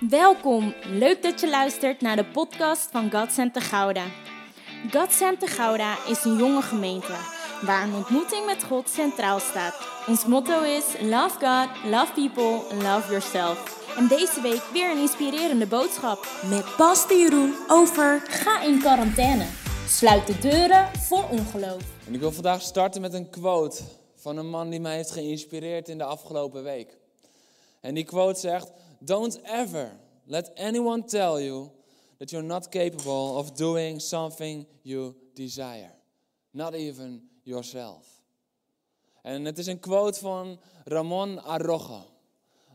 Welkom, leuk dat je luistert naar de podcast van God Center Gouda. God Center Gouda is een jonge gemeente waar een ontmoeting met God centraal staat. Ons motto is Love God, Love People, Love Yourself. En deze week weer een inspirerende boodschap met Pastor Jeroen over Ga in quarantaine. Sluit de deuren voor ongeloof. En ik wil vandaag starten met een quote van een man die mij heeft geïnspireerd in de afgelopen week. En die quote zegt: Don't ever let anyone tell you that you're not capable of doing something you desire. Not even yourself. En het is een quote van Ramon Arrojo.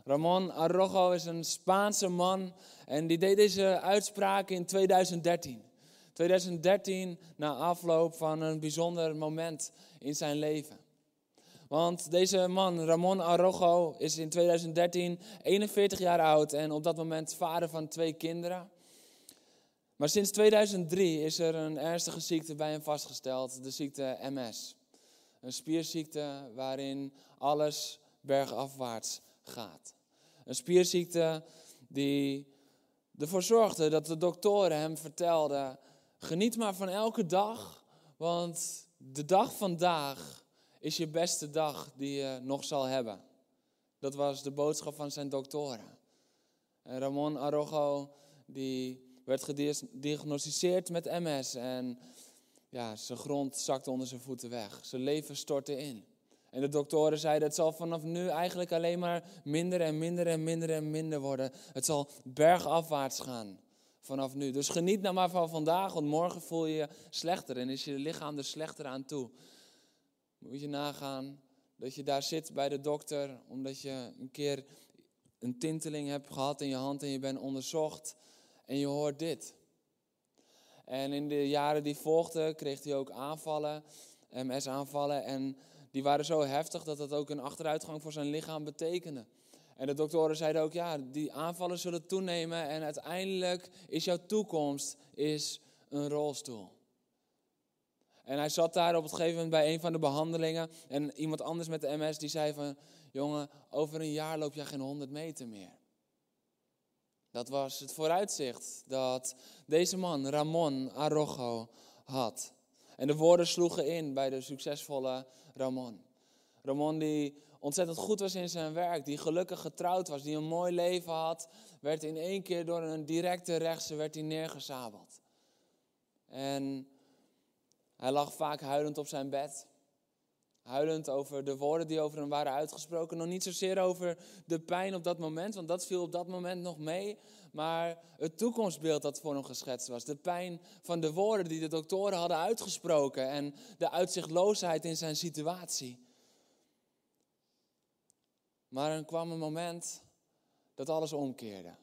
Ramon Arrojo is een Spaanse man en die deed deze uitspraak in 2013. 2013 na afloop van een bijzonder moment in zijn leven. Want deze man, Ramon Arrojo, is in 2013 41 jaar oud en op dat moment vader van twee kinderen. Maar sinds 2003 is er een ernstige ziekte bij hem vastgesteld, de ziekte MS. Een spierziekte waarin alles bergafwaarts gaat. Een spierziekte die ervoor zorgde dat de doktoren hem vertelden: geniet maar van elke dag, want de dag vandaag is je beste dag die je nog zal hebben. Dat was de boodschap van zijn doktoren. En Ramon Arrojo die werd gediagnosticeerd met MS en ja, zijn grond zakte onder zijn voeten weg. Zijn leven stortte in. En de doktoren zeiden, het zal vanaf nu eigenlijk alleen maar minder en minder en minder en minder worden. Het zal bergafwaarts gaan vanaf nu. Dus geniet nou maar van vandaag, want morgen voel je je slechter en is je lichaam er slechter aan toe. Moet je nagaan dat je daar zit bij de dokter omdat je een keer een tinteling hebt gehad in je hand en je bent onderzocht en je hoort dit. En in de jaren die volgden kreeg hij ook aanvallen, MS-aanvallen. En die waren zo heftig dat dat ook een achteruitgang voor zijn lichaam betekende. En de doktoren zeiden ook, ja, die aanvallen zullen toenemen en uiteindelijk is jouw toekomst is een rolstoel. En hij zat daar op het gegeven moment bij een van de behandelingen. En iemand anders met de MS die zei van, jongen, over een jaar loop jij geen 100 meter meer. Dat was het vooruitzicht dat deze man, Ramon Arrojo, had. En de woorden sloegen in bij de succesvolle Ramon. Ramon die ontzettend goed was in zijn werk, die gelukkig getrouwd was, die een mooi leven had, werd in één keer door een directe rechtse werd hij neergezabeld. En hij lag vaak huilend op zijn bed. Huilend over de woorden die over hem waren uitgesproken. Nog niet zozeer over de pijn op dat moment, want dat viel op dat moment nog mee. Maar het toekomstbeeld dat voor hem geschetst was. De pijn van de woorden die de doktoren hadden uitgesproken. En de uitzichtloosheid in zijn situatie. Maar er kwam een moment dat alles omkeerde.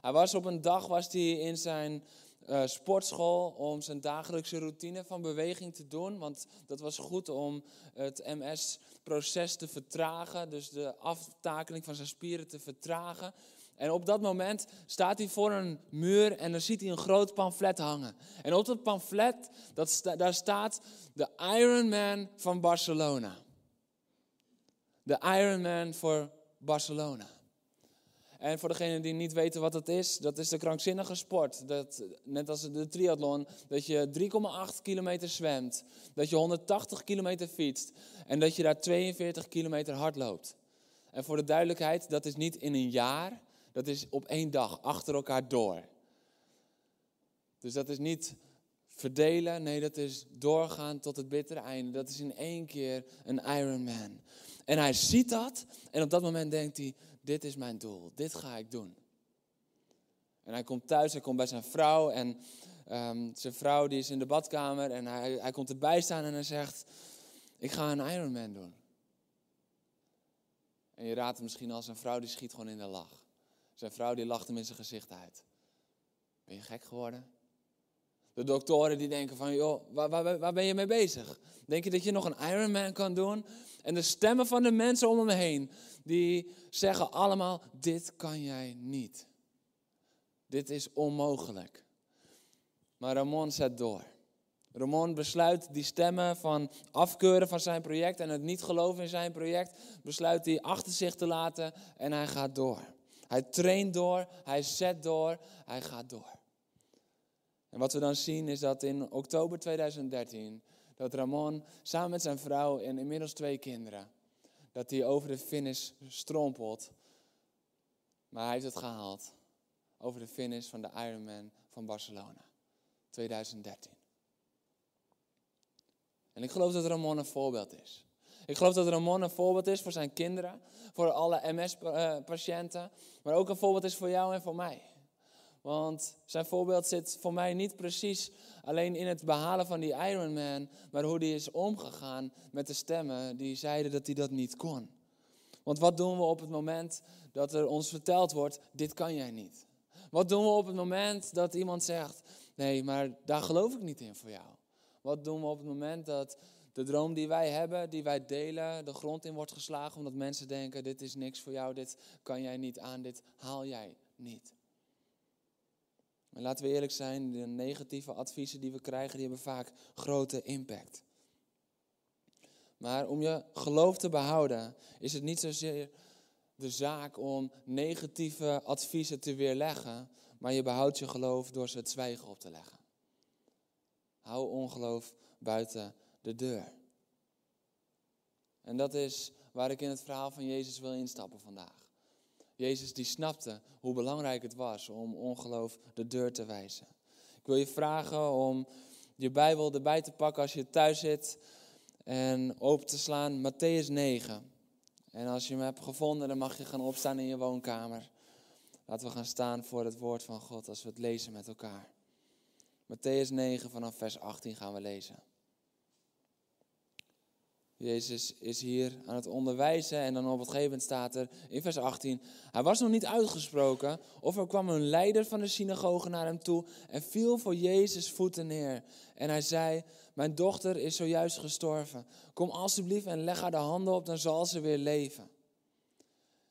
Hij was op een dag was hij in zijn uh, sportschool om zijn dagelijkse routine van beweging te doen. Want dat was goed om het MS-proces te vertragen, dus de aftakeling van zijn spieren te vertragen. En op dat moment staat hij voor een muur en dan ziet hij een groot pamflet hangen. En op dat pamflet, dat daar staat de Ironman van Barcelona. De Ironman voor Barcelona. En voor degenen die niet weten wat het is, dat is de krankzinnige sport. Dat, net als de triathlon, dat je 3,8 kilometer zwemt, dat je 180 kilometer fietst en dat je daar 42 kilometer hard loopt. En voor de duidelijkheid, dat is niet in een jaar, dat is op één dag, achter elkaar door. Dus dat is niet verdelen, nee, dat is doorgaan tot het bittere einde. Dat is in één keer een Ironman. En hij ziet dat en op dat moment denkt hij, dit is mijn doel, dit ga ik doen. En hij komt thuis, hij komt bij zijn vrouw en um, zijn vrouw die is in de badkamer en hij, hij komt erbij staan en hij zegt, ik ga een Ironman doen. En je raadt het misschien al, zijn vrouw die schiet gewoon in de lach. Zijn vrouw die lacht hem in zijn gezicht uit. Ben je gek geworden? De doktoren die denken van, joh, waar, waar, waar, ben je mee bezig? Denk je dat je nog een Ironman kan doen? En de stemmen van de mensen om hem heen, die zeggen allemaal, dit kan jij niet. Dit is onmogelijk. Maar Ramon zet door. Ramon besluit die stemmen van afkeuren van zijn project en het niet geloven in zijn project, besluit hij achter zich te laten en hij gaat door. Hij traint door, hij zet door, hij gaat door. En wat we dan zien is dat in oktober 2013, dat Ramon samen met zijn vrouw en inmiddels twee kinderen, dat hij over de finish strompelt. Maar hij heeft het gehaald. Over de finish van de Ironman van Barcelona. 2013. En ik geloof dat Ramon een voorbeeld is. Ik geloof dat Ramon een voorbeeld is voor zijn kinderen, voor alle MS-patiënten, maar ook een voorbeeld is voor jou en voor mij. Want zijn voorbeeld zit voor mij niet precies alleen in het behalen van die Ironman, maar hoe die is omgegaan met de stemmen die zeiden dat hij dat niet kon. Want wat doen we op het moment dat er ons verteld wordt, dit kan jij niet? Wat doen we op het moment dat iemand zegt, nee, maar daar geloof ik niet in voor jou? Wat doen we op het moment dat de droom die wij hebben, die wij delen, de grond in wordt geslagen omdat mensen denken, dit is niks voor jou, dit kan jij niet aan, dit haal jij niet? En laten we eerlijk zijn, de negatieve adviezen die we krijgen, die hebben vaak grote impact. Maar om je geloof te behouden, is het niet zozeer de zaak om negatieve adviezen te weerleggen, maar je behoudt je geloof door ze het zwijgen op te leggen. Hou ongeloof buiten de deur. En dat is waar ik in het verhaal van Jezus wil instappen vandaag. Jezus die snapte hoe belangrijk het was om ongeloof de deur te wijzen. Ik wil je vragen om je Bijbel erbij te pakken als je thuis zit en open te slaan Matthäus 9. En als je hem hebt gevonden, dan mag je gaan opstaan in je woonkamer. Laten we gaan staan voor het woord van God als we het lezen met elkaar. Matthäus 9 vanaf vers 18 gaan we lezen. Jezus is hier aan het onderwijzen en dan op het gegeven moment staat er in vers 18, hij was nog niet uitgesproken of er kwam een leider van de synagoge naar hem toe en viel voor Jezus voeten neer. En hij zei, mijn dochter is zojuist gestorven. Kom alsjeblieft en leg haar de handen op, dan zal ze weer leven.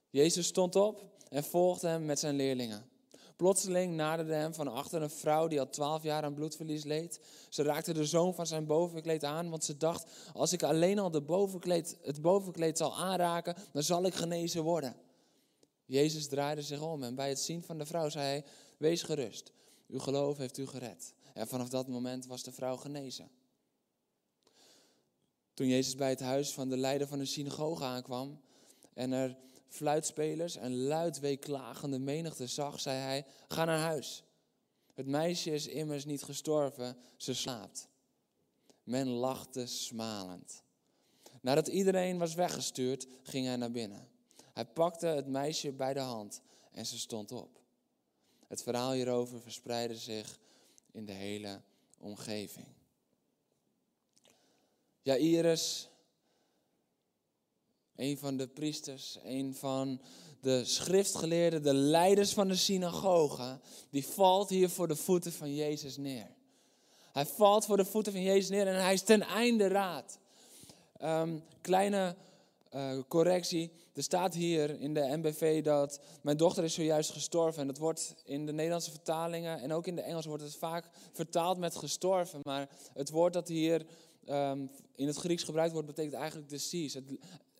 Jezus stond op en volgde hem met zijn leerlingen. Plotseling naderde hem van achter een vrouw die al twaalf jaar aan bloedverlies leed. Ze raakte de zoom van zijn bovenkleed aan, want ze dacht: als ik alleen al de bovenkleed, het bovenkleed zal aanraken, dan zal ik genezen worden. Jezus draaide zich om en bij het zien van de vrouw zei hij: Wees gerust, uw geloof heeft u gered. En vanaf dat moment was de vrouw genezen. Toen Jezus bij het huis van de leider van de synagoge aankwam en er fluitspelers en luid weeklagende menigte zag, zei hij: Ga naar huis. Het meisje is immers niet gestorven, ze slaapt. Men lachte smalend. Nadat iedereen was weggestuurd, ging hij naar binnen. Hij pakte het meisje bij de hand en ze stond op. Het verhaal hierover verspreidde zich in de hele omgeving. Jairus een van de priesters, een van de schriftgeleerden, de leiders van de synagoge, die valt hier voor de voeten van Jezus neer. Hij valt voor de voeten van Jezus neer en hij is ten einde raad. Ehm, kleine uh, correctie. Er staat hier in de MBV dat mijn dochter is zojuist gestorven. En dat wordt in de Nederlandse vertalingen en ook in de Engels wordt het vaak vertaald met gestorven. Maar het woord dat hier um, in het Grieks gebruikt wordt, betekent eigenlijk deceased.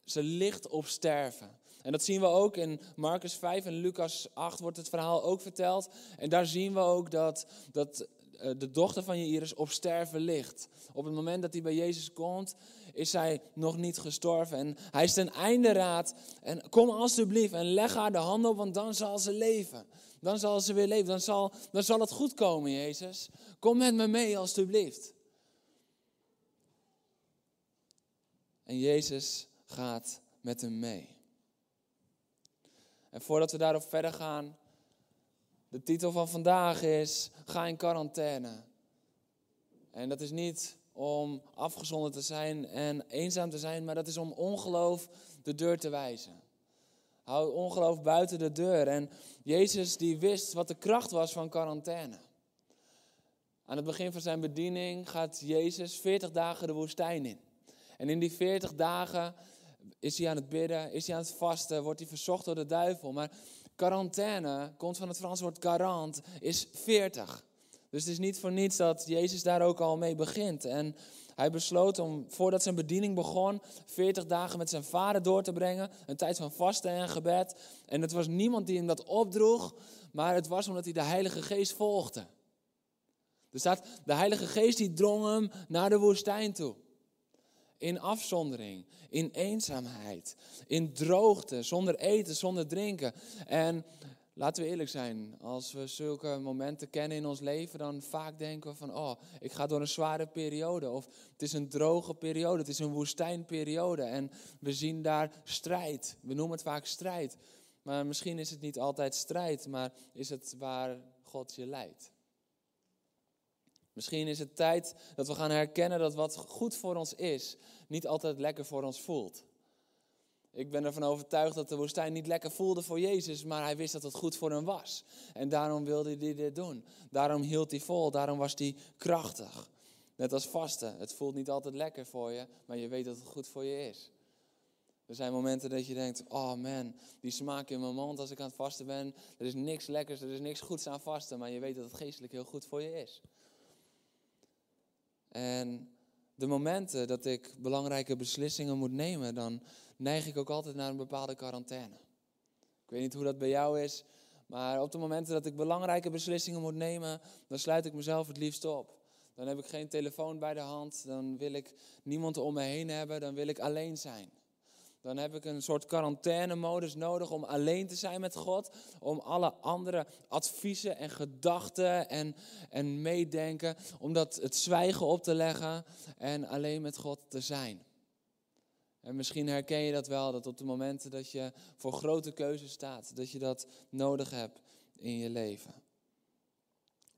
Ze ligt op sterven. En dat zien we ook in Marcus 5 en Lucas 8 wordt het verhaal ook verteld. En daar zien we ook dat, dat eh, de dochter van Jairus op sterven ligt. Op het moment dat hij bij Jezus komt, is zij nog niet gestorven. En hij is ten einde raad. En kom alsjeblieft en leg haar de handen op, want dan zal ze leven. Dan zal ze weer leven. Dan zal, dan zal het goed komen, Jezus. Kom met me mee, alsjeblieft. En Jezus gaat met hem mee. En voordat we daarop verder gaan, de titel van vandaag is Ga in quarantaine. En dat is niet om afgezonderd te zijn en eenzaam te zijn, maar dat is om ongeloof de deur te wijzen. Hou ongeloof buiten de deur. En Jezus die wist wat de kracht was van quarantaine. Aan het begin van zijn bediening gaat Jezus 40 dagen de woestijn in. En in die 40 dagen is hij aan het bidden, is hij aan het vasten, wordt hij verzocht door de duivel. Maar quarantaine komt van het Frans woord quarant, is 40. Dus het is niet voor niets dat Jezus daar ook al mee begint. En Hij besloot om, voordat zijn bediening begon, 40 dagen met zijn vader door te brengen. Een tijd van vasten en gebed. En het was niemand die hem dat opdroeg, maar het was omdat hij de Heilige Geest volgde. Er staat, de Heilige Geest die drong hem naar de woestijn toe. In afzondering, in eenzaamheid, in droogte, zonder eten, zonder drinken. En Laten we eerlijk zijn, als we zulke momenten kennen in ons leven, dan vaak denken we van, oh, ik ga door een zware periode. Of het is een droge periode, het is een woestijnperiode. En we zien daar strijd. We noemen het vaak strijd. Maar misschien is het niet altijd strijd, maar is het waar God je leidt. Misschien is het tijd dat we gaan herkennen dat wat goed voor ons is, niet altijd lekker voor ons voelt. Ik ben ervan overtuigd dat de woestijn niet lekker voelde voor Jezus, maar hij wist dat het goed voor hem was. En daarom wilde hij dit doen. Daarom hield hij vol, daarom was hij krachtig. Net als vasten. Het voelt niet altijd lekker voor je, maar je weet dat het goed voor je is. Er zijn momenten dat je denkt, oh man, die smaak in mijn mond als ik aan het vasten ben. Er is niks lekkers, er is niks goeds aan vasten, maar je weet dat het geestelijk heel goed voor je is. En de momenten dat ik belangrijke beslissingen moet nemen, dan neig ik ook altijd naar een bepaalde quarantaine. Ik weet niet hoe dat bij jou is, maar op de momenten dat ik belangrijke beslissingen moet nemen, dan sluit ik mezelf het liefst op. Dan heb ik geen telefoon bij de hand, dan wil ik niemand om me heen hebben, dan wil ik alleen zijn. Dan heb ik een soort quarantaine-modus nodig om alleen te zijn met God. Om alle andere adviezen en gedachten en, en meedenken, om dat het zwijgen op te leggen en alleen met God te zijn. En misschien herken je dat wel, dat op de momenten dat je voor grote keuzes staat, dat je dat nodig hebt in je leven.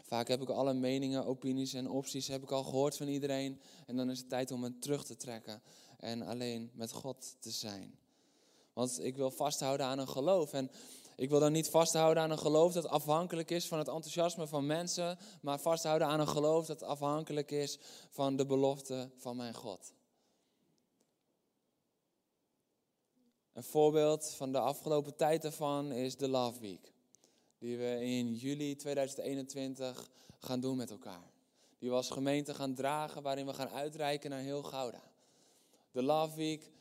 Vaak heb ik alle meningen, opinies en opties heb ik al gehoord van iedereen. En dan is het tijd om me terug te trekken en alleen met God te zijn. Want ik wil vasthouden aan een geloof. En ik wil dan niet vasthouden aan een geloof dat afhankelijk is van het enthousiasme van mensen, maar vasthouden aan een geloof dat afhankelijk is van de belofte van mijn God. Een voorbeeld van de afgelopen tijd daarvan is de Love Week. Die we in juli 2021 gaan doen met elkaar. Die we als gemeente gaan dragen, waarin we gaan uitreiken naar heel Gouda. De Love Week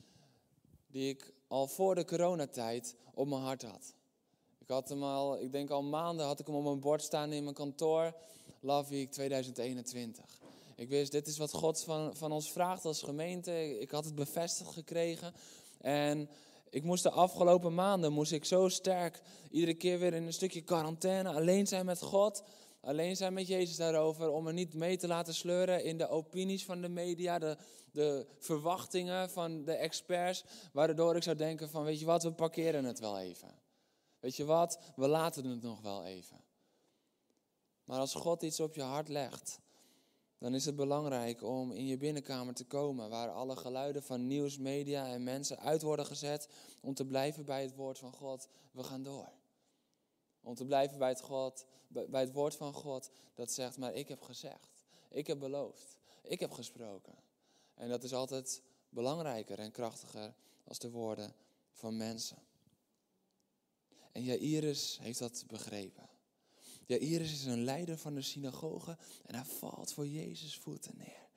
die ik al voor de coronatijd op mijn hart had. Ik had hem al, ik denk al maanden had ik hem op mijn bord staan in mijn kantoor. Love Week 2021. Ik wist, dit is wat God van, van ons vraagt als gemeente. Ik had het bevestigd gekregen. En ik moest de afgelopen maanden, moest ik zo sterk iedere keer weer in een stukje quarantaine, alleen zijn met God, alleen zijn met Jezus daarover, om me niet mee te laten sleuren in de opinies van de media, de, de verwachtingen van de experts, waardoor ik zou denken van, weet je wat, we parkeren het wel even. Weet je wat, we laten het nog wel even. Maar als God iets op je hart legt, dan is het belangrijk om in je binnenkamer te komen, waar alle geluiden van nieuws, media en mensen uit worden gezet, om te blijven bij het woord van God. We gaan door. Om te blijven bij het, God, bij het woord van God dat zegt, maar ik heb gezegd, ik heb beloofd, ik heb gesproken. En dat is altijd belangrijker en krachtiger als de woorden van mensen. En Jairus heeft dat begrepen. Jairus is een leider van de synagoge en hij valt voor Jezus voeten neer.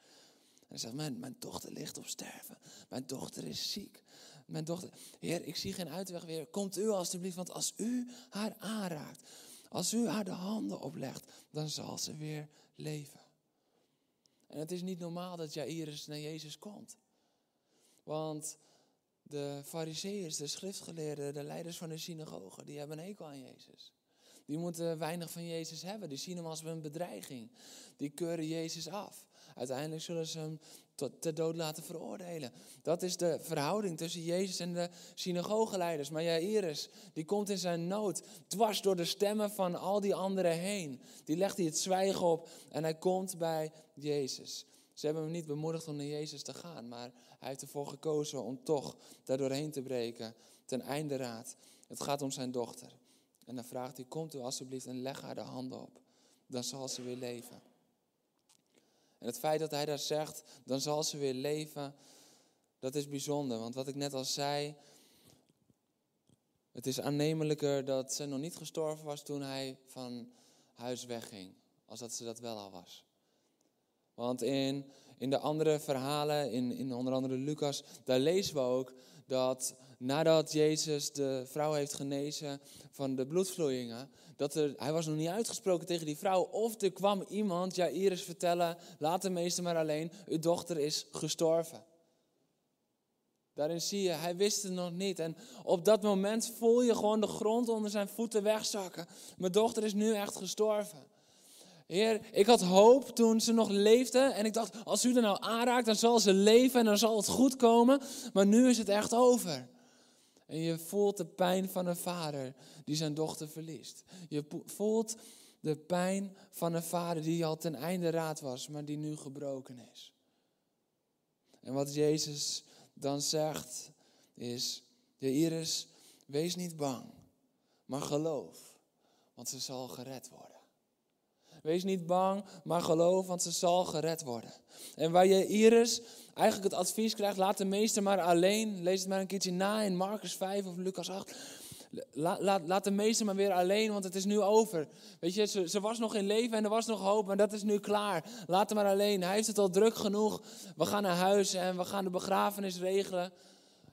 En hij zegt, mijn, mijn dochter ligt op sterven. Mijn dochter is ziek. Mijn dochter, Heer, ik zie geen uitweg weer. Komt u alstublieft, want als u haar aanraakt, als u haar de handen oplegt, dan zal ze weer leven. En het is niet normaal dat Jairus naar Jezus komt. Want de fariseeërs, de schriftgeleerden, de leiders van de synagoge, die hebben een hekel aan Jezus. Die moeten weinig van Jezus hebben. Die zien hem als een bedreiging. Die keuren Jezus af. Uiteindelijk zullen ze hem tot ter dood laten veroordelen. Dat is de verhouding tussen Jezus en de synagogeleiders. Maar Jairus, die komt in zijn nood dwars door de stemmen van al die anderen heen. Die legt hij het zwijgen op en hij komt bij Jezus. Ze hebben hem niet bemoedigd om naar Jezus te gaan, maar hij heeft ervoor gekozen om toch daar doorheen te breken. Ten einde raad. Het gaat om zijn dochter. En dan vraagt hij, komt u alsjeblieft en leg haar de handen op. Dan zal ze weer leven. En het feit dat hij daar zegt, dan zal ze weer leven, dat is bijzonder. Want wat ik net al zei, het is aannemelijker dat ze nog niet gestorven was toen hij van huis wegging, als dat ze dat wel al was. Want in, in de andere verhalen, in, in onder andere Lucas, daar lezen we ook dat nadat Jezus de vrouw heeft genezen van de bloedvloeien, dat er, hij was nog niet uitgesproken tegen die vrouw, of er kwam iemand Jairus vertellen, laat de meester maar alleen, uw dochter is gestorven. Daarin zie je, hij wist het nog niet. En op dat moment voel je gewoon de grond onder zijn voeten wegzakken. Mijn dochter is nu echt gestorven. Heer, ik had hoop toen ze nog leefde. En ik dacht, als u er nou aanraakt, dan zal ze leven en dan zal het goed komen. Maar nu is het echt over. En je voelt de pijn van een vader die zijn dochter verliest. Je voelt de pijn van een vader die al ten einde raad was, maar die nu gebroken is. En wat Jezus dan zegt is, Iris, wees niet bang, maar geloof, want ze zal gered worden. Wees niet bang, maar geloof, want ze zal gered worden. En waar je Iris eigenlijk het advies krijgt, laat de meester maar alleen. Lees het maar een keertje na in Marcus 5 of Lucas 8. Laat, laat, laat de meester maar weer alleen, want het is nu over. Weet je, ze, ze, was nog in leven en er was nog hoop, maar dat is nu klaar. Laat hem maar alleen. Hij heeft het al druk genoeg. We gaan naar huis en we gaan de begrafenis regelen.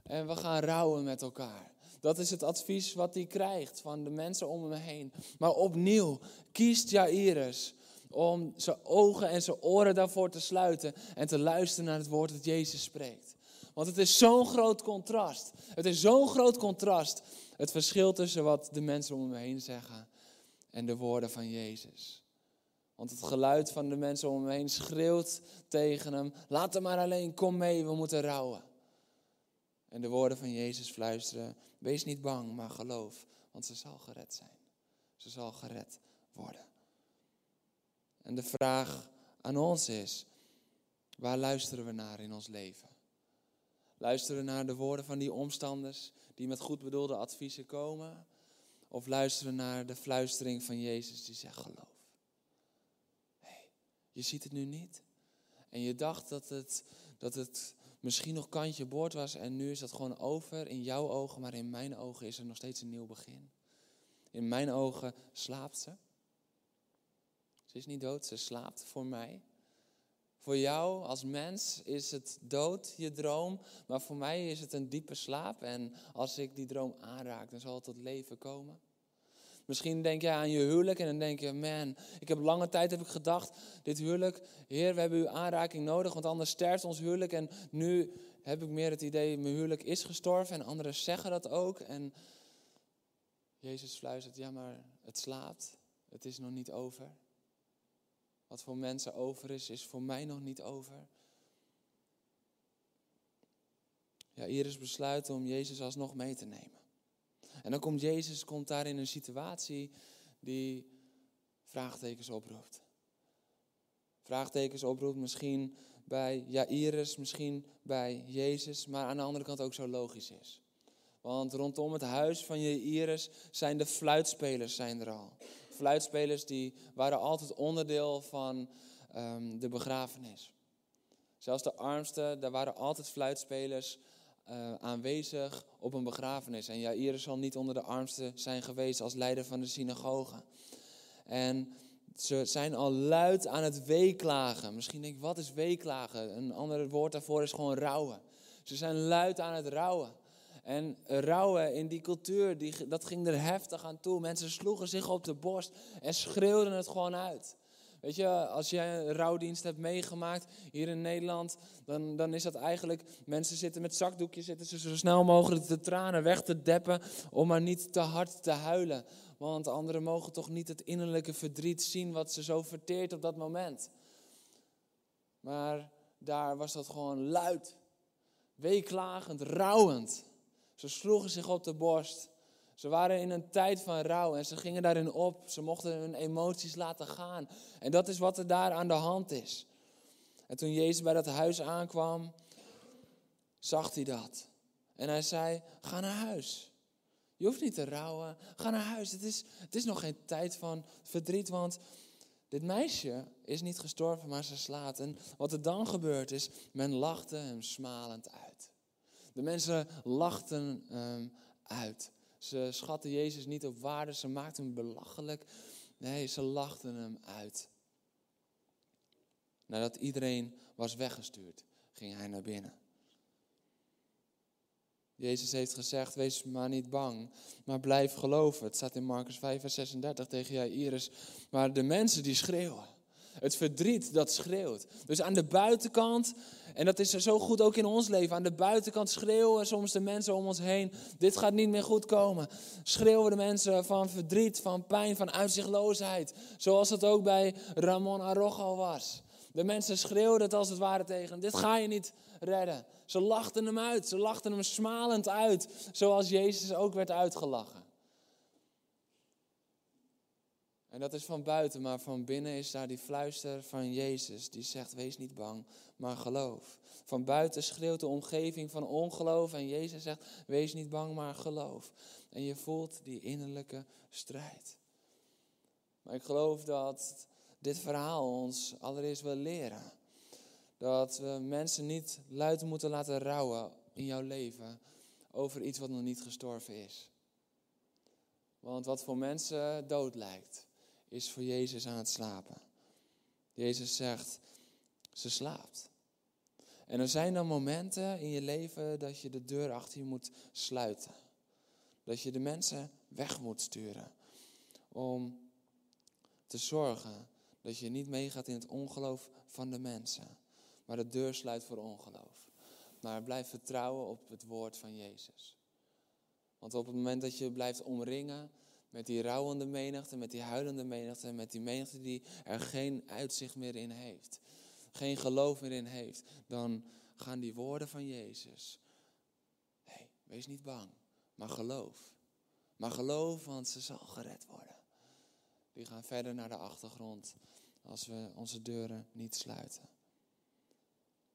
En we gaan rouwen met elkaar. Dat is het advies wat hij krijgt van de mensen om hem heen. Maar opnieuw kiest Jairus om zijn ogen en zijn oren daarvoor te sluiten en te luisteren naar het woord dat Jezus spreekt. Want het is zo'n groot contrast. Het is zo'n groot contrast. Het verschil tussen wat de mensen om hem heen zeggen en de woorden van Jezus. Want het geluid van de mensen om hem heen schreeuwt tegen hem: Laat hem maar alleen, kom mee, we moeten rouwen. En de woorden van Jezus fluisteren: Wees niet bang, maar geloof, want ze zal gered zijn. Ze zal gered worden. En de vraag aan ons is: waar luisteren we naar in ons leven? Luisteren we naar de woorden van die omstanders die met goed bedoelde adviezen komen? Of luisteren we naar de fluistering van Jezus die zegt geloof? Hey, je ziet het nu niet. En je dacht dat het, dat het misschien nog kantje boord was en nu is dat gewoon over in jouw ogen, maar in mijn ogen is er nog steeds een nieuw begin. In mijn ogen slaapt ze. Ze is niet dood, ze slaapt voor mij. Voor jou als mens is het dood, je droom, maar voor mij is het een diepe slaap. En als ik die droom aanraak, dan zal het tot leven komen. Misschien denk je aan je huwelijk en dan denk je, man, ik heb lange tijd heb ik gedacht, dit huwelijk, Heer, we hebben uw aanraking nodig, want anders sterft ons huwelijk. En nu heb ik meer het idee, mijn huwelijk is gestorven en anderen zeggen dat ook. En Jezus fluistert, ja, maar het slaapt, het is nog niet over. Wat voor mensen over is, is voor mij nog niet over. Ja, Iris besluit om Jezus alsnog mee te nemen. En dan komt Jezus komt daar in een situatie die vraagtekens oproept. Vraagtekens oproept misschien bij Jairus, misschien bij Jezus, maar aan de andere kant ook zo logisch is. Want rondom het huis van Jairus zijn de fluitspelers zijn er al. Fluitspelers die waren altijd onderdeel van um, de begrafenis. Zelfs de armsten, daar waren altijd fluitspelers uh, aanwezig op een begrafenis. En Jairus zal niet onder de armsten zijn geweest als leider van de synagoge. En ze zijn al luid aan het weeklagen. Misschien denk ik, wat is weeklagen? Een ander woord daarvoor is gewoon rouwen. Ze zijn luid aan het rouwen. En rouwen in die cultuur, die, dat ging er heftig aan toe. Mensen sloegen zich op de borst en schreeuwden het gewoon uit. Weet je, als jij een rouwdienst hebt meegemaakt hier in Nederland, dan, dan is dat eigenlijk, mensen zitten met zakdoekjes, zitten ze zo snel mogelijk de tranen weg te deppen om maar niet te hard te huilen. Want anderen mogen toch niet het innerlijke verdriet zien wat ze zo verteert op dat moment. Maar daar was dat gewoon luid, weeklagend, rouwend. Ze sloegen zich op de borst. Ze waren in een tijd van rouw en ze gingen daarin op. Ze mochten hun emoties laten gaan. En dat is wat er daar aan de hand is. En toen Jezus bij dat huis aankwam, zag hij dat. En hij zei: Ga naar huis. Je hoeft niet te rouwen. Ga naar huis. Het is, het is nog geen tijd van verdriet, want dit meisje is niet gestorven, maar ze slaat. En wat er dan gebeurt is, men lachte hem smalend uit. De mensen lachten hem uit. Ze schatten Jezus niet op waarde, ze maakten hem belachelijk. Nee, ze lachten hem uit. Nadat iedereen was weggestuurd, ging hij naar binnen. Jezus heeft gezegd, wees maar niet bang, maar blijf geloven. Het staat in Marcus 5, vers 36 tegen Jairus. Maar de mensen die schreeuwen, het verdriet dat schreeuwt. Dus aan de buitenkant, en dat is zo goed ook in ons leven, aan de buitenkant schreeuwen soms de mensen om ons heen, dit gaat niet meer goed komen. Schreeuwen de mensen van verdriet, van pijn, van uitzichtloosheid. Zoals het ook bij Ramon Arrojo was. De mensen schreeuwden het als het ware tegen dit ga je niet redden. Ze lachten hem uit, ze lachten hem smalend uit, zoals Jezus ook werd uitgelachen. En dat is van buiten, maar van binnen is daar die fluister van Jezus die zegt: Wees niet bang, maar geloof. Van buiten schreeuwt de omgeving van ongeloof en Jezus zegt: Wees niet bang, maar geloof. En je voelt die innerlijke strijd. Maar ik geloof dat dit verhaal ons allereerst wil leren. Dat we mensen niet luid moeten laten rouwen in jouw leven over iets wat nog niet gestorven is. Want wat voor mensen dood lijkt, is voor Jezus aan het slapen. Jezus zegt, ze slaapt. En er zijn dan momenten in je leven dat je de deur achter je moet sluiten. Dat je de mensen weg moet sturen. Om te zorgen dat je niet meegaat in het ongeloof van de mensen. Maar de deur sluit voor ongeloof. Maar blijf vertrouwen op het woord van Jezus. Want op het moment dat je blijft omringen met die rouwende menigte, met die huilende menigte, met die menigte die er geen uitzicht meer in heeft, geen geloof meer in heeft, dan gaan die woorden van Jezus. hey, wees niet bang, maar geloof. Maar geloof, want ze zal gered worden. Die gaan verder naar de achtergrond als we onze deuren niet sluiten.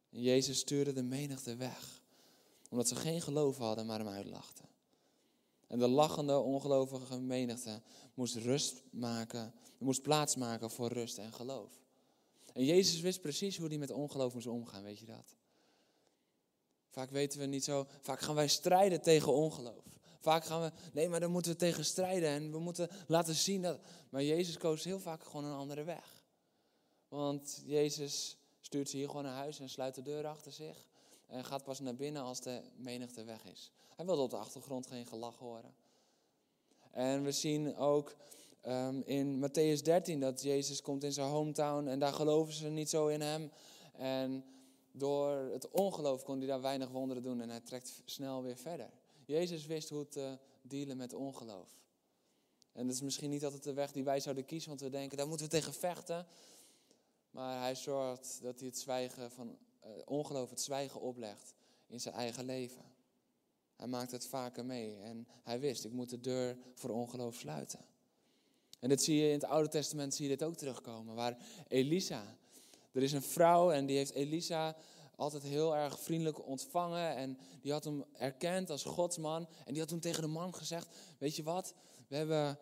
En Jezus stuurde de menigte weg, omdat ze geen geloof hadden, maar hem uitlachten. En de lachende, ongelovige menigte moest rust maken, moest plaats maken voor rust en geloof. En Jezus wist precies hoe hij met ongeloof moest omgaan, weet je dat? Vaak weten we niet zo, vaak gaan wij strijden tegen ongeloof. Vaak gaan we, nee, maar daar moeten we tegen strijden en we moeten laten zien dat. Maar Jezus koos heel vaak gewoon een andere weg. Want Jezus stuurt ze hier gewoon naar huis en sluit de deur achter zich. En gaat pas naar binnen als de menigte weg is. Hij wilde op de achtergrond geen gelach horen. En we zien ook um, in Matthäus 13 dat Jezus komt in zijn hometown en daar geloven ze niet zo in hem. En door het ongeloof kon hij daar weinig wonderen doen en hij trekt snel weer verder. Jezus wist hoe te dealen met ongeloof. En dat is misschien niet altijd de weg die wij zouden kiezen, want we denken, daar moeten we tegen vechten. Maar hij zorgt dat hij het zwijgen van ongeloof, het zwijgen oplegt in zijn eigen leven. Hij maakt het vaker mee en hij wist, ik moet de deur voor ongeloof sluiten. En dit zie je in het Oude Testament zie je dit ook terugkomen, waar Elisa, er is een vrouw en die heeft Elisa altijd heel erg vriendelijk ontvangen en die had hem erkend als godsman en die had toen tegen de man gezegd, weet je wat, we hebben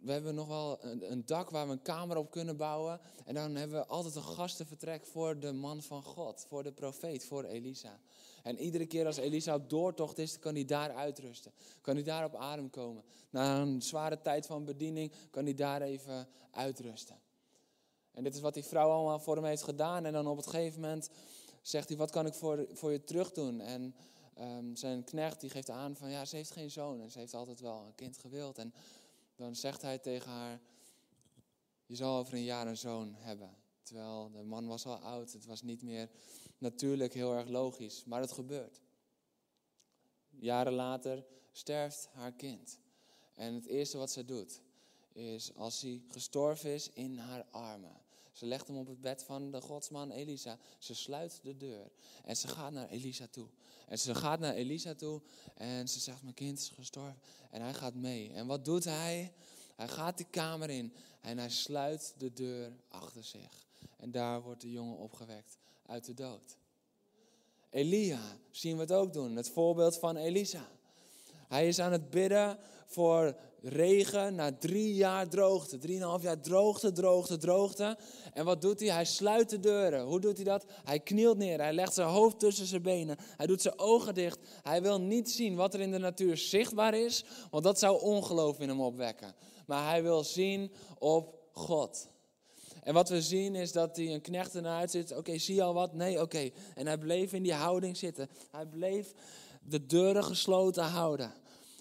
we hebben nog wel een, dak waar we een kamer op kunnen bouwen. En dan hebben we altijd een gastenvertrek voor de man van God, voor de profeet, voor Elisa. En iedere keer als Elisa op doortocht is, kan hij daar uitrusten. Kan hij daar op adem komen. Na een zware tijd van bediening kan hij daar even uitrusten. En dit is wat die vrouw allemaal voor hem heeft gedaan. En dan op het gegeven moment zegt hij, wat kan ik voor, voor je terug doen? En um, zijn knecht die geeft aan van, ja, ze heeft geen zoon. En ze heeft altijd wel een kind gewild. En dan zegt hij tegen haar, je zal over een jaar een zoon hebben. Terwijl de man was al oud, het was niet meer natuurlijk heel erg logisch, maar het gebeurt. Jaren later sterft haar kind. En het eerste wat ze doet, is als hij gestorven is, in haar armen. Ze legt hem op het bed van de godsman Elisa. Ze sluit de deur en ze gaat naar Elisa toe. En ze gaat naar Elisa toe en ze zegt, mijn kind is gestorven. En hij gaat mee. En wat doet hij? Hij gaat die kamer in en hij sluit de deur achter zich. En daar wordt de jongen opgewekt uit de dood. Elia zien we het ook doen, het voorbeeld van Elisa. Hij is aan het bidden voor regen na drie jaar droogte. Drieënhalf jaar droogte, droogte, droogte. En wat doet hij? Hij sluit de deuren. Hoe doet hij dat? Hij knielt neer. Hij legt zijn hoofd tussen zijn benen. Hij doet zijn ogen dicht. Hij wil niet zien wat er in de natuur zichtbaar is, want dat zou ongeloof in hem opwekken. Maar hij wil zien op God. En wat we zien is dat hij een knecht ernaar zit. Oké, zie je al wat? Nee, oké. En hij bleef in die houding zitten. Hij bleef de deuren gesloten houden.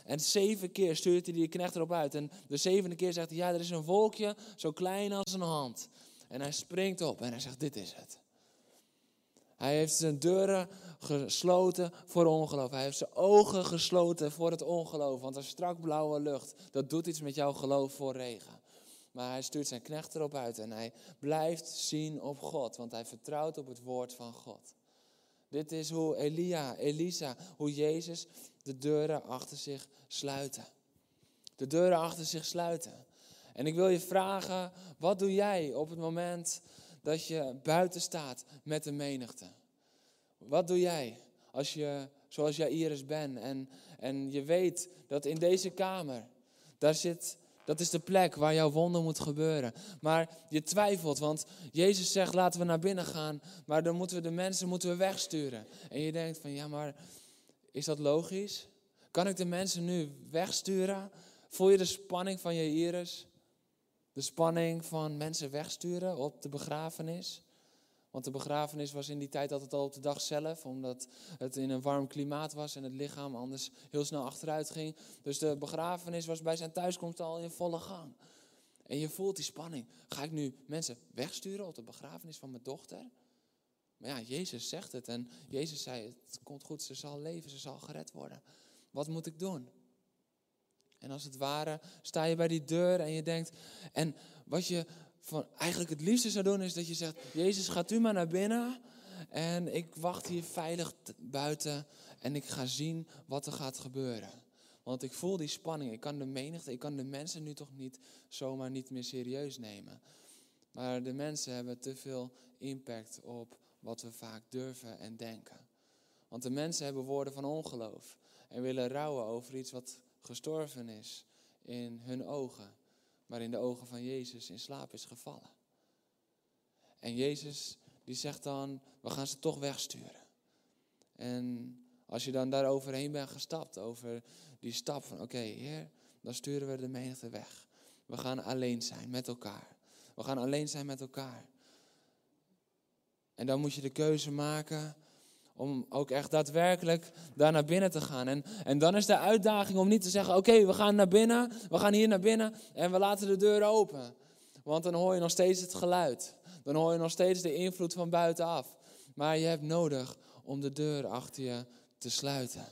En zeven keer stuurt hij die knecht erop uit. En de zevende keer zegt hij, ja, er is een wolkje zo klein als een hand. En hij springt op en hij zegt, dit is het. Hij heeft zijn deuren gesloten voor ongeloof. Hij heeft zijn ogen gesloten voor het ongeloof. Want een strak blauwe lucht, dat doet iets met jouw geloof voor regen. Maar hij stuurt zijn knecht erop uit en hij blijft zien op God. Want hij vertrouwt op het woord van God. Dit is hoe Elia, Elisa, hoe Jezus de deuren achter zich sluiten. De deuren achter zich sluiten. En ik wil je vragen, wat doe jij op het moment dat je buiten staat met de menigte? Wat doe jij als je, zoals jij Iris bent en, en je weet dat in deze kamer, daar zit, dat is de plek waar jouw wonder moet gebeuren. Maar je twijfelt, want Jezus zegt laten we naar binnen gaan, maar dan moeten we de mensen moeten we wegsturen. En je denkt van ja, maar is dat logisch? Kan ik de mensen nu wegsturen? Voel je de spanning van je Iris? De spanning van mensen wegsturen op de begrafenis? Want de begrafenis was in die tijd altijd al op de dag zelf, omdat het in een warm klimaat was en het lichaam anders heel snel achteruit ging. Dus de begrafenis was bij zijn thuiskomst al in volle gang. En je voelt die spanning. Ga ik nu mensen wegsturen op de begrafenis van mijn dochter? Maar ja, Jezus zegt het en Jezus zei: Het komt goed, ze zal leven, ze zal gered worden. Wat moet ik doen? En als het ware sta je bij die deur en je denkt, en wat je van eigenlijk het liefste zou doen is dat je zegt, Jezus gaat u maar naar binnen en ik wacht hier veilig buiten en ik ga zien wat er gaat gebeuren. Want ik voel die spanning, ik kan de menigte, ik kan de mensen nu toch niet zomaar niet meer serieus nemen. Maar de mensen hebben te veel impact op wat we vaak durven en denken. Want de mensen hebben woorden van ongeloof en willen rouwen over iets wat gestorven is in hun ogen, maar in de ogen van Jezus in slaap is gevallen. En Jezus die zegt dan, we gaan ze toch wegsturen. En als je dan daar overheen bent gestapt, over die stap van oké Heer, dan sturen we de menigte weg. We gaan alleen zijn met elkaar. We gaan alleen zijn met elkaar. En dan moet je de keuze maken om ook echt daadwerkelijk daar naar binnen te gaan. En, en dan is de uitdaging om niet te zeggen: Oké, we gaan naar binnen, we gaan hier naar binnen en we laten de deur open. Want dan hoor je nog steeds het geluid. Dan hoor je nog steeds de invloed van buitenaf. Maar je hebt nodig om de deur achter je te sluiten.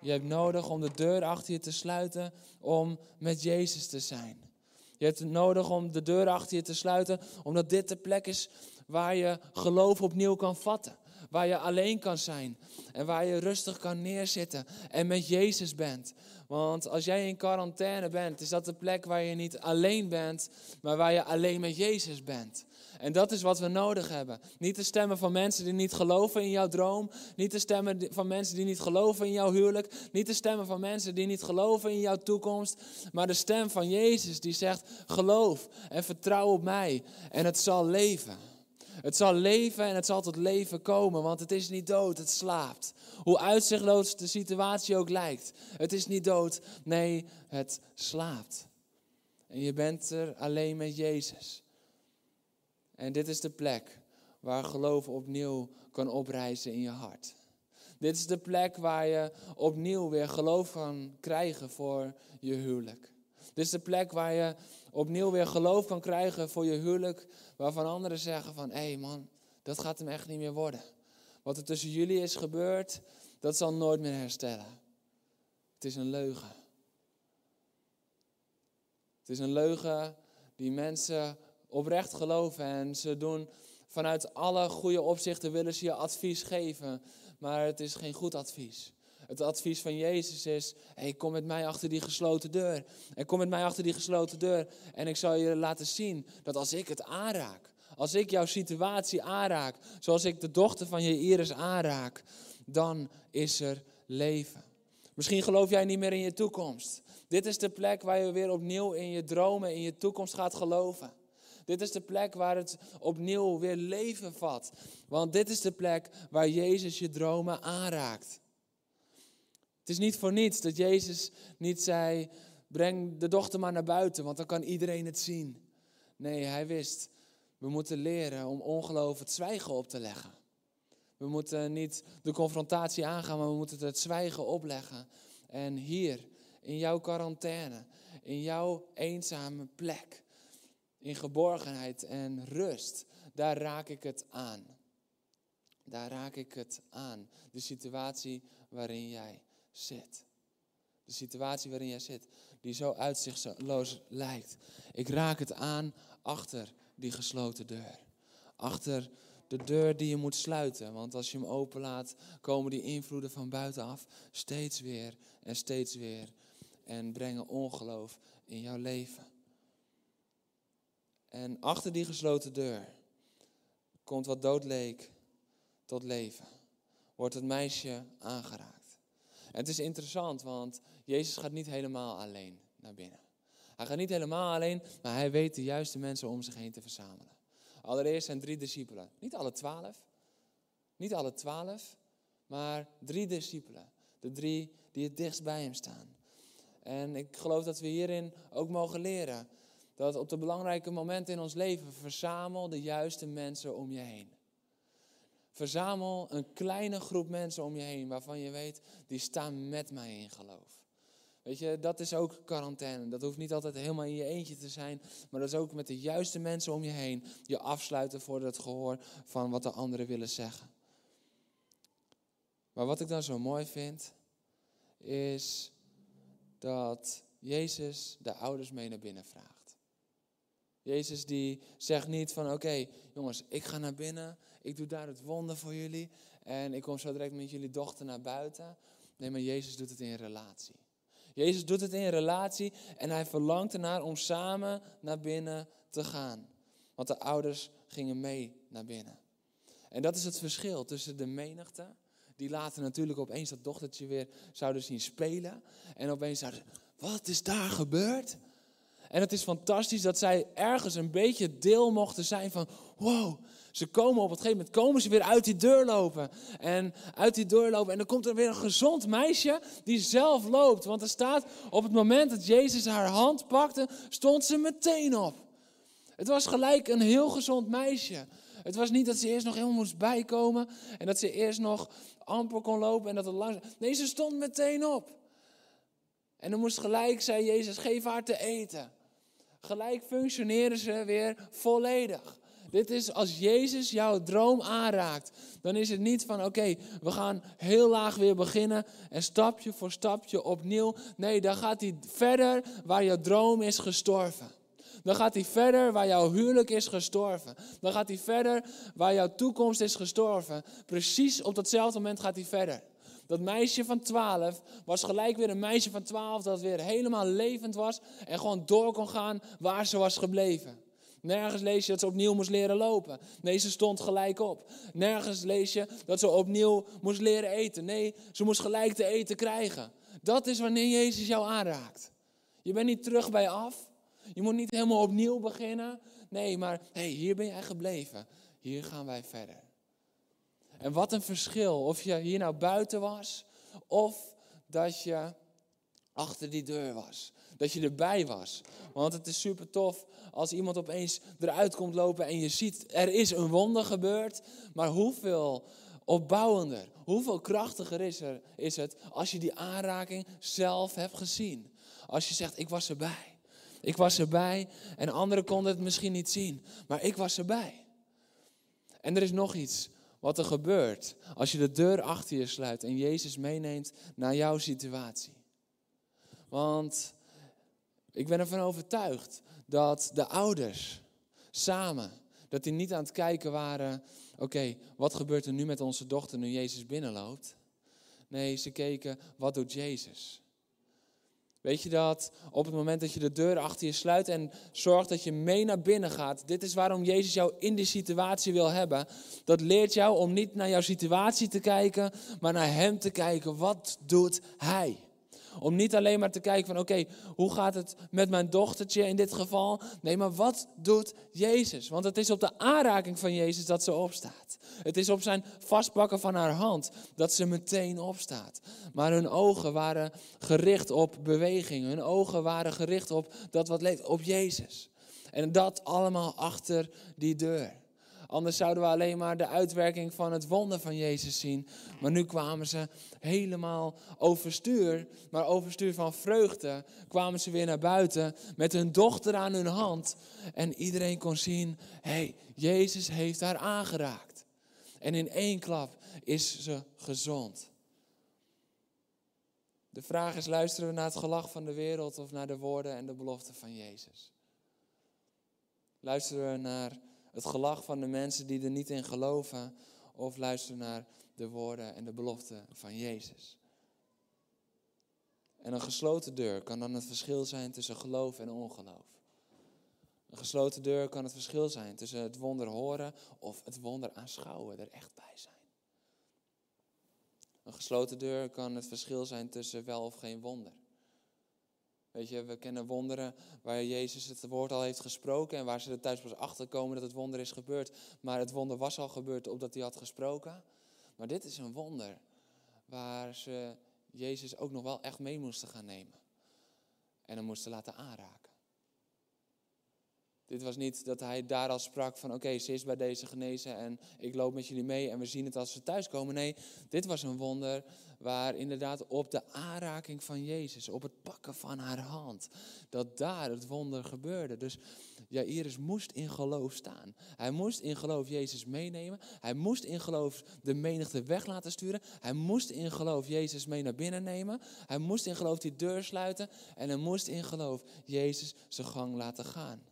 Je hebt nodig om de deur achter je te sluiten om met Jezus te zijn. Je hebt nodig om de deur achter je te sluiten, omdat dit de plek is waar je geloof opnieuw kan vatten. Waar je alleen kan zijn en waar je rustig kan neerzitten en met Jezus bent. Want als jij in quarantaine bent, is dat de plek waar je niet alleen bent, maar waar je alleen met Jezus bent. En dat is wat we nodig hebben. Niet de stemmen van mensen die niet geloven in jouw droom. Niet de stemmen van mensen die niet geloven in jouw huwelijk. Niet de stemmen van mensen die niet geloven in jouw toekomst. Maar de stem van Jezus die zegt: geloof en vertrouw op mij en het zal leven. Het zal leven en het zal tot leven komen, want het is niet dood, het slaapt. Hoe uitzichtloos de situatie ook lijkt. Het is niet dood, nee, het slaapt. En je bent er alleen met Jezus. En dit is de plek waar geloof opnieuw kan oprijzen in je hart. Dit is de plek waar je opnieuw weer geloof kan krijgen voor je huwelijk. Dit is de plek waar je opnieuw weer geloof kan krijgen voor je huwelijk. Waarvan anderen zeggen van, hé man, dat gaat hem echt niet meer worden. Wat er tussen jullie is gebeurd, dat zal nooit meer herstellen. Het is een leugen. Het is een leugen die mensen oprecht geloven en ze doen vanuit alle goede opzichten willen ze je advies geven, maar het is geen goed advies. Het advies van Jezus is: hey, kom met mij achter die gesloten deur. En kom met mij achter die gesloten deur. En ik zal je laten zien dat als ik het aanraak, als ik jouw situatie aanraak, zoals ik de dochter van je Iris aanraak, dan is er leven. Misschien geloof jij niet meer in je toekomst. Dit is de plek waar je weer opnieuw in je dromen, in je toekomst gaat geloven. Dit is de plek waar het opnieuw weer leven vat. Want dit is de plek waar Jezus je dromen aanraakt. Is niet voor niets dat Jezus niet zei: breng de dochter maar naar buiten, want dan kan iedereen het zien. Nee, hij wist We moeten leren om ongeloof het zwijgen op te leggen. We moeten niet de confrontatie aangaan, maar we moeten het zwijgen opleggen. En hier, in jouw quarantaine, in jouw eenzame plek, in geborgenheid en rust, daar raak ik het aan. Daar raak ik het aan. De situatie waarin jij zit. De situatie waarin jij zit, die zo uitzichtloos lijkt. Ik raak het aan achter die gesloten deur. Achter de deur die je moet sluiten. Want als je hem openlaat, komen die invloeden van buitenaf steeds weer en steeds weer. En brengen ongeloof in jouw leven. En achter die gesloten deur komt wat dood leek tot leven. Wordt het meisje aangeraakt. En het is interessant, want Jezus gaat niet helemaal alleen naar binnen. Hij gaat niet helemaal alleen, maar hij weet de juiste mensen om zich heen te verzamelen. Allereerst zijn drie discipelen. Niet alle twaalf. Niet alle twaalf, maar drie discipelen. De drie die het dichtst bij hem staan. En ik geloof dat we hierin ook mogen leren. Dat op de belangrijke momenten in ons leven verzamel de juiste mensen om je heen. Verzamel een kleine groep mensen om je heen waarvan je weet, die staan met mij in geloof. Weet je, dat is ook quarantaine. Dat hoeft niet altijd helemaal in je eentje te zijn, maar dat is ook met de juiste mensen om je heen je afsluiten voor het gehoor van wat de anderen willen zeggen. Maar wat ik dan zo mooi vind, is dat Jezus de ouders mee naar binnen vraagt. Jezus die zegt niet van oké jongens, ik ga naar binnen, ik doe daar het wonder voor jullie en ik kom zo direct met jullie dochter naar buiten. Nee, maar Jezus doet het in relatie. Jezus doet het in relatie en hij verlangt ernaar om samen naar binnen te gaan. Want de ouders gingen mee naar binnen. En dat is het verschil tussen de menigte, die later natuurlijk opeens dat dochtertje weer zouden zien spelen. En opeens zouden, wat is daar gebeurd? En het is fantastisch dat zij ergens een beetje deel mochten zijn van, wow, ze komen op een gegeven moment komen ze weer uit die deur lopen. En uit die deur lopen. En dan komt er weer een gezond meisje die zelf loopt. Want er staat op het moment dat Jezus haar hand pakte, stond ze meteen op. Het was gelijk een heel gezond meisje. Het was niet dat ze eerst nog helemaal moest bijkomen. En dat ze eerst nog amper kon lopen en dat het langzaam. Nee, ze stond meteen op. En dan moest gelijk, zei Jezus, geef haar te eten. Gelijk functioneren ze weer volledig. Dit is als Jezus jouw droom aanraakt. Dan is het niet van oké, we gaan heel laag weer beginnen en stapje voor stapje opnieuw. Nee, dan gaat hij verder waar jouw droom is gestorven. Dan gaat hij verder waar jouw huwelijk is gestorven. Dan gaat hij verder waar jouw toekomst is gestorven. Precies op datzelfde moment gaat hij verder. Dat meisje van 12 was gelijk weer een meisje van 12 dat weer helemaal levend was en gewoon door kon gaan waar ze was gebleven. Nergens lees je dat ze opnieuw moest leren lopen. Nee, ze stond gelijk op. Nergens lees je dat ze opnieuw moest leren eten. Nee, ze moest gelijk te eten krijgen. Dat is wanneer Jezus jou aanraakt. Je bent niet terug bij af. Je moet niet helemaal opnieuw beginnen. Nee, maar hey, hier ben jij gebleven. Hier gaan wij verder. En wat een verschil of je hier nou buiten was of dat je achter die deur was. Dat je erbij was. Want het is super tof als iemand opeens eruit komt lopen en je ziet er is een wonder gebeurd. Maar hoeveel opbouwender, hoeveel krachtiger is, er, is het als je die aanraking zelf hebt gezien. Als je zegt, ik was erbij. Ik was erbij en anderen konden het misschien niet zien, maar ik was erbij. En er is nog iets wat er gebeurt als je de deur achter je sluit en Jezus meeneemt naar jouw situatie. Want ik ben ervan overtuigd dat de ouders samen, dat die niet aan het kijken waren, oké, wat gebeurt er nu met onze dochter nu Jezus binnenloopt? Nee, ze keken, wat doet Jezus? Weet je dat op het moment dat je de deur achter je sluit en zorgt dat je mee naar binnen gaat, dit is waarom Jezus jou in die situatie wil hebben. Dat leert jou om niet naar jouw situatie te kijken, maar naar Hem te kijken. Wat doet Hij? Om niet alleen maar te kijken van oké, hoe gaat het met mijn dochtertje in dit geval? Nee, maar wat doet Jezus? Want het is op de aanraking van Jezus dat ze opstaat. Het is op zijn vastpakken van haar hand dat ze meteen opstaat. Maar hun ogen waren gericht op beweging. Hun ogen waren gericht op dat wat leeft, op Jezus. En dat allemaal achter die deur. Anders zouden we alleen maar de uitwerking van het wonder van Jezus zien. Maar nu kwamen ze helemaal overstuur, maar overstuur van vreugde, kwamen ze weer naar buiten met hun dochter aan hun hand. En iedereen kon zien, hey, Jezus heeft haar aangeraakt. En in één klap is ze gezond. De vraag is, luisteren we naar het gelach van de wereld of naar de woorden en de beloften van Jezus? Luisteren we naar het gelach van de mensen die er niet in geloven, of luisteren naar de woorden en de beloften van Jezus? En een gesloten deur kan dan het verschil zijn tussen geloof en ongeloof. Een gesloten deur kan het verschil zijn tussen het wonder horen of het wonder aanschouwen, er echt bij zijn. Een gesloten deur kan het verschil zijn tussen wel of geen wonder. Weet je, we kennen wonderen waar Jezus het woord al heeft gesproken en waar ze er thuis pas achter komen dat het wonder is gebeurd. Maar het wonder was al gebeurd opdat hij had gesproken. Maar dit is een wonder waar ze Jezus ook nog wel echt mee moesten gaan nemen. En hem moesten laten aanraken. Dit was niet dat hij daar al sprak van oké, ze is bij deze genezen en ik loop met jullie mee en we zien het als ze thuiskomen. Nee, dit was een wonder waar inderdaad op de aanraking van Jezus, op het pakken van haar hand, dat daar het wonder gebeurde. Dus Jairus moest in geloof staan. Hij moest in geloof Jezus meenemen. Hij moest in geloof de menigte weg laten sturen. Hij moest in geloof Jezus mee naar binnen nemen. Hij moest in geloof die deur sluiten. En hij moest in geloof Jezus zijn gang laten gaan.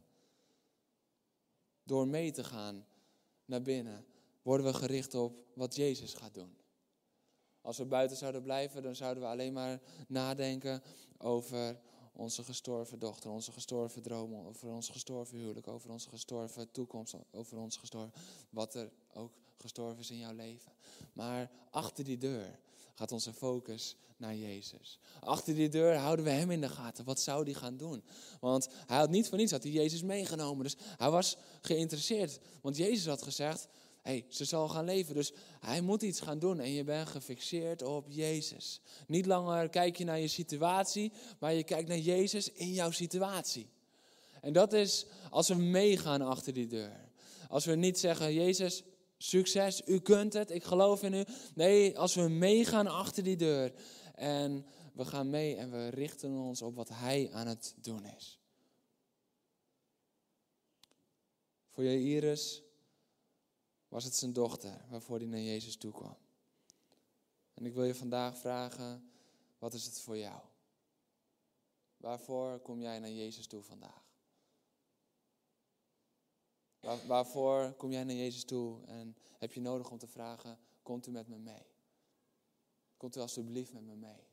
Door mee te gaan naar binnen worden we gericht op wat Jezus gaat doen. Als we buiten zouden blijven, dan zouden we alleen maar nadenken over onze gestorven dochter, onze gestorven dromen, over ons gestorven huwelijk, over onze gestorven toekomst, over ons gestorven, wat er ook gestorven is in jouw leven. Maar achter die deur gaat onze focus naar Jezus. Achter die deur houden we hem in de gaten. Wat zou hij gaan doen? Want hij had niet voor niets had hij Jezus meegenomen. Dus hij was geïnteresseerd. Want Jezus had gezegd, hey, ze zal gaan leven. Dus hij moet iets gaan doen en je bent gefixeerd op Jezus. Niet langer kijk je naar je situatie, maar je kijkt naar Jezus in jouw situatie. En dat is als we meegaan achter die deur. Als we niet zeggen, Jezus, succes, u kunt het, ik geloof in u. Nee, als we meegaan achter die deur en we gaan mee en we richten ons op wat Hij aan het doen is. Voor je Iris was het zijn dochter waarvoor hij naar Jezus toe kwam. En ik wil je vandaag vragen, wat is het voor jou? Waarvoor kom jij naar Jezus toe vandaag? Waar, waarvoor kom jij naar Jezus toe en heb je nodig om te vragen, komt u met me mee? Komt u alstublieft met me mee?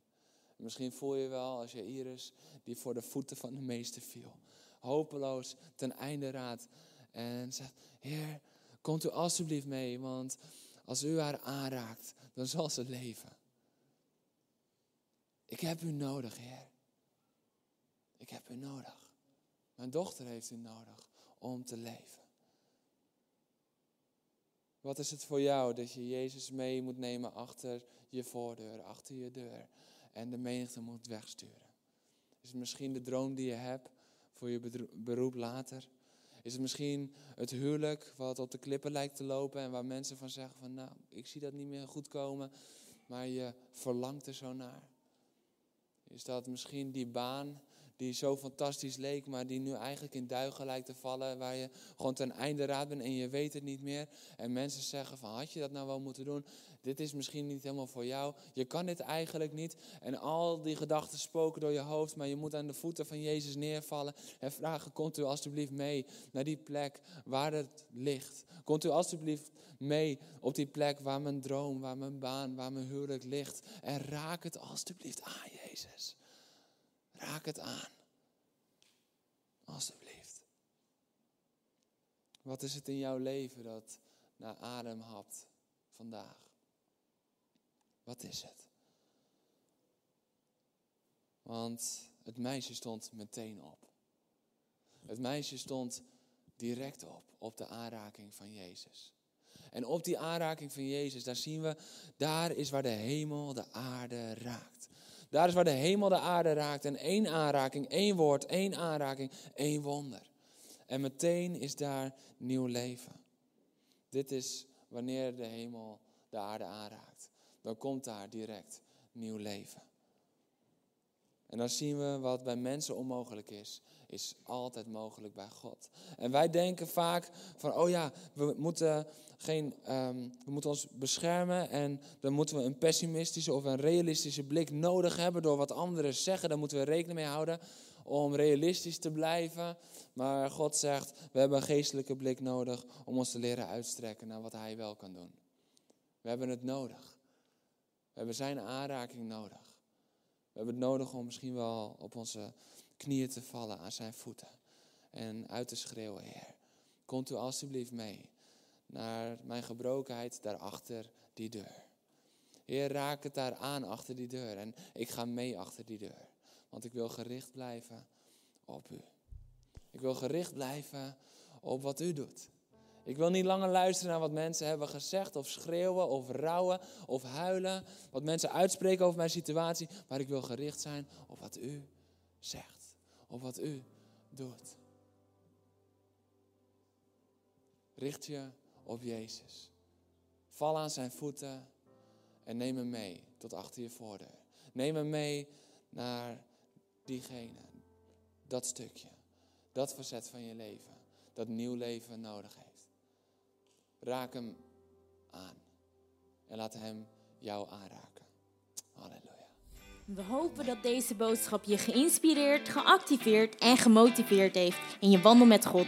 misschien voel je wel als je Iris die voor de voeten van de meester viel. Hopeloos ten einde raad. En zegt, Heer, Komt u alstublieft mee, want als u haar aanraakt, dan zal ze leven. Ik heb u nodig, Heer. Ik heb u nodig. Mijn dochter heeft u nodig om te leven. Wat is het voor jou dat je Jezus mee moet nemen achter je voordeur, achter je deur en de menigte moet wegsturen? Is het misschien de droom die je hebt voor je beroep later? Is het misschien het huwelijk wat op de klippen lijkt te lopen en waar mensen van zeggen van nou, ik zie dat niet meer goed komen, maar je verlangt er zo naar? Is dat misschien die baan die zo fantastisch leek, maar die nu eigenlijk in duigen lijkt te vallen, waar je gewoon ten einde raad bent en je weet het niet meer. En mensen zeggen van, had je dat nou wel moeten doen? Dit is misschien niet helemaal voor jou. Je kan dit eigenlijk niet. En al die gedachten spoken door je hoofd, maar je moet aan de voeten van Jezus neervallen en vragen, komt u alstublieft mee naar die plek waar het ligt. Komt u alstublieft mee op die plek waar mijn droom, waar mijn baan, waar mijn huwelijk ligt. En raak het alstublieft aan, Jezus. Het aan. Alsjeblieft. Wat is het in jouw leven dat naar adem hapt vandaag? Wat is het? Want het meisje stond meteen op. Het meisje stond direct op, op de aanraking van Jezus. En op die aanraking van Jezus, daar zien we, daar is waar de hemel de aarde raakt. Daar is waar de hemel de aarde raakt. En één aanraking, één woord, één aanraking, één wonder. En meteen is daar nieuw leven. Dit is wanneer de hemel de aarde aanraakt. Dan komt daar direct nieuw leven. En dan zien we wat bij mensen onmogelijk is, is altijd mogelijk bij God. En wij denken vaak van, oh ja, we moeten, geen, ehm, we moeten ons beschermen en dan moeten we een pessimistische of een realistische blik nodig hebben door wat anderen zeggen. Daar moeten we rekening mee houden om realistisch te blijven. Maar God zegt, we hebben een geestelijke blik nodig om ons te leren uitstrekken naar wat Hij wel kan doen. We hebben het nodig. We hebben Zijn aanraking nodig. Hebben het nodig om misschien wel op onze knieën te vallen aan zijn voeten. En uit te schreeuwen, Heer, komt u alstublieft mee naar mijn gebrokenheid daarachter die deur. Heer, raak het daar aan achter die deur. En ik ga mee achter die deur. Want ik wil gericht blijven op u. Ik wil gericht blijven op wat u doet. Ik wil niet langer luisteren naar wat mensen hebben gezegd, of schreeuwen, of rouwen, of huilen. Wat mensen uitspreken over mijn situatie. Maar ik wil gericht zijn op wat u zegt, op wat u doet. Richt je op Jezus. Val aan zijn voeten en neem hem mee tot achter je voordeur. Neem hem mee naar diegene, dat stukje, dat verzet van je leven, dat nieuw leven nodig heeft. Raak hem aan. En laat hem jou aanraken. Halleluja. We hopen dat deze boodschap je geïnspireerd, geactiveerd en gemotiveerd heeft in je wandel met God.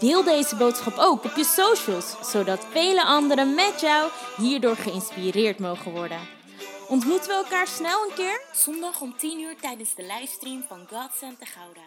Deel deze boodschap ook op je socials, zodat vele anderen met jou hierdoor geïnspireerd mogen worden. Ontmoeten we elkaar snel een keer? Zondag om 10 uur tijdens de livestream van God Santa Gouda.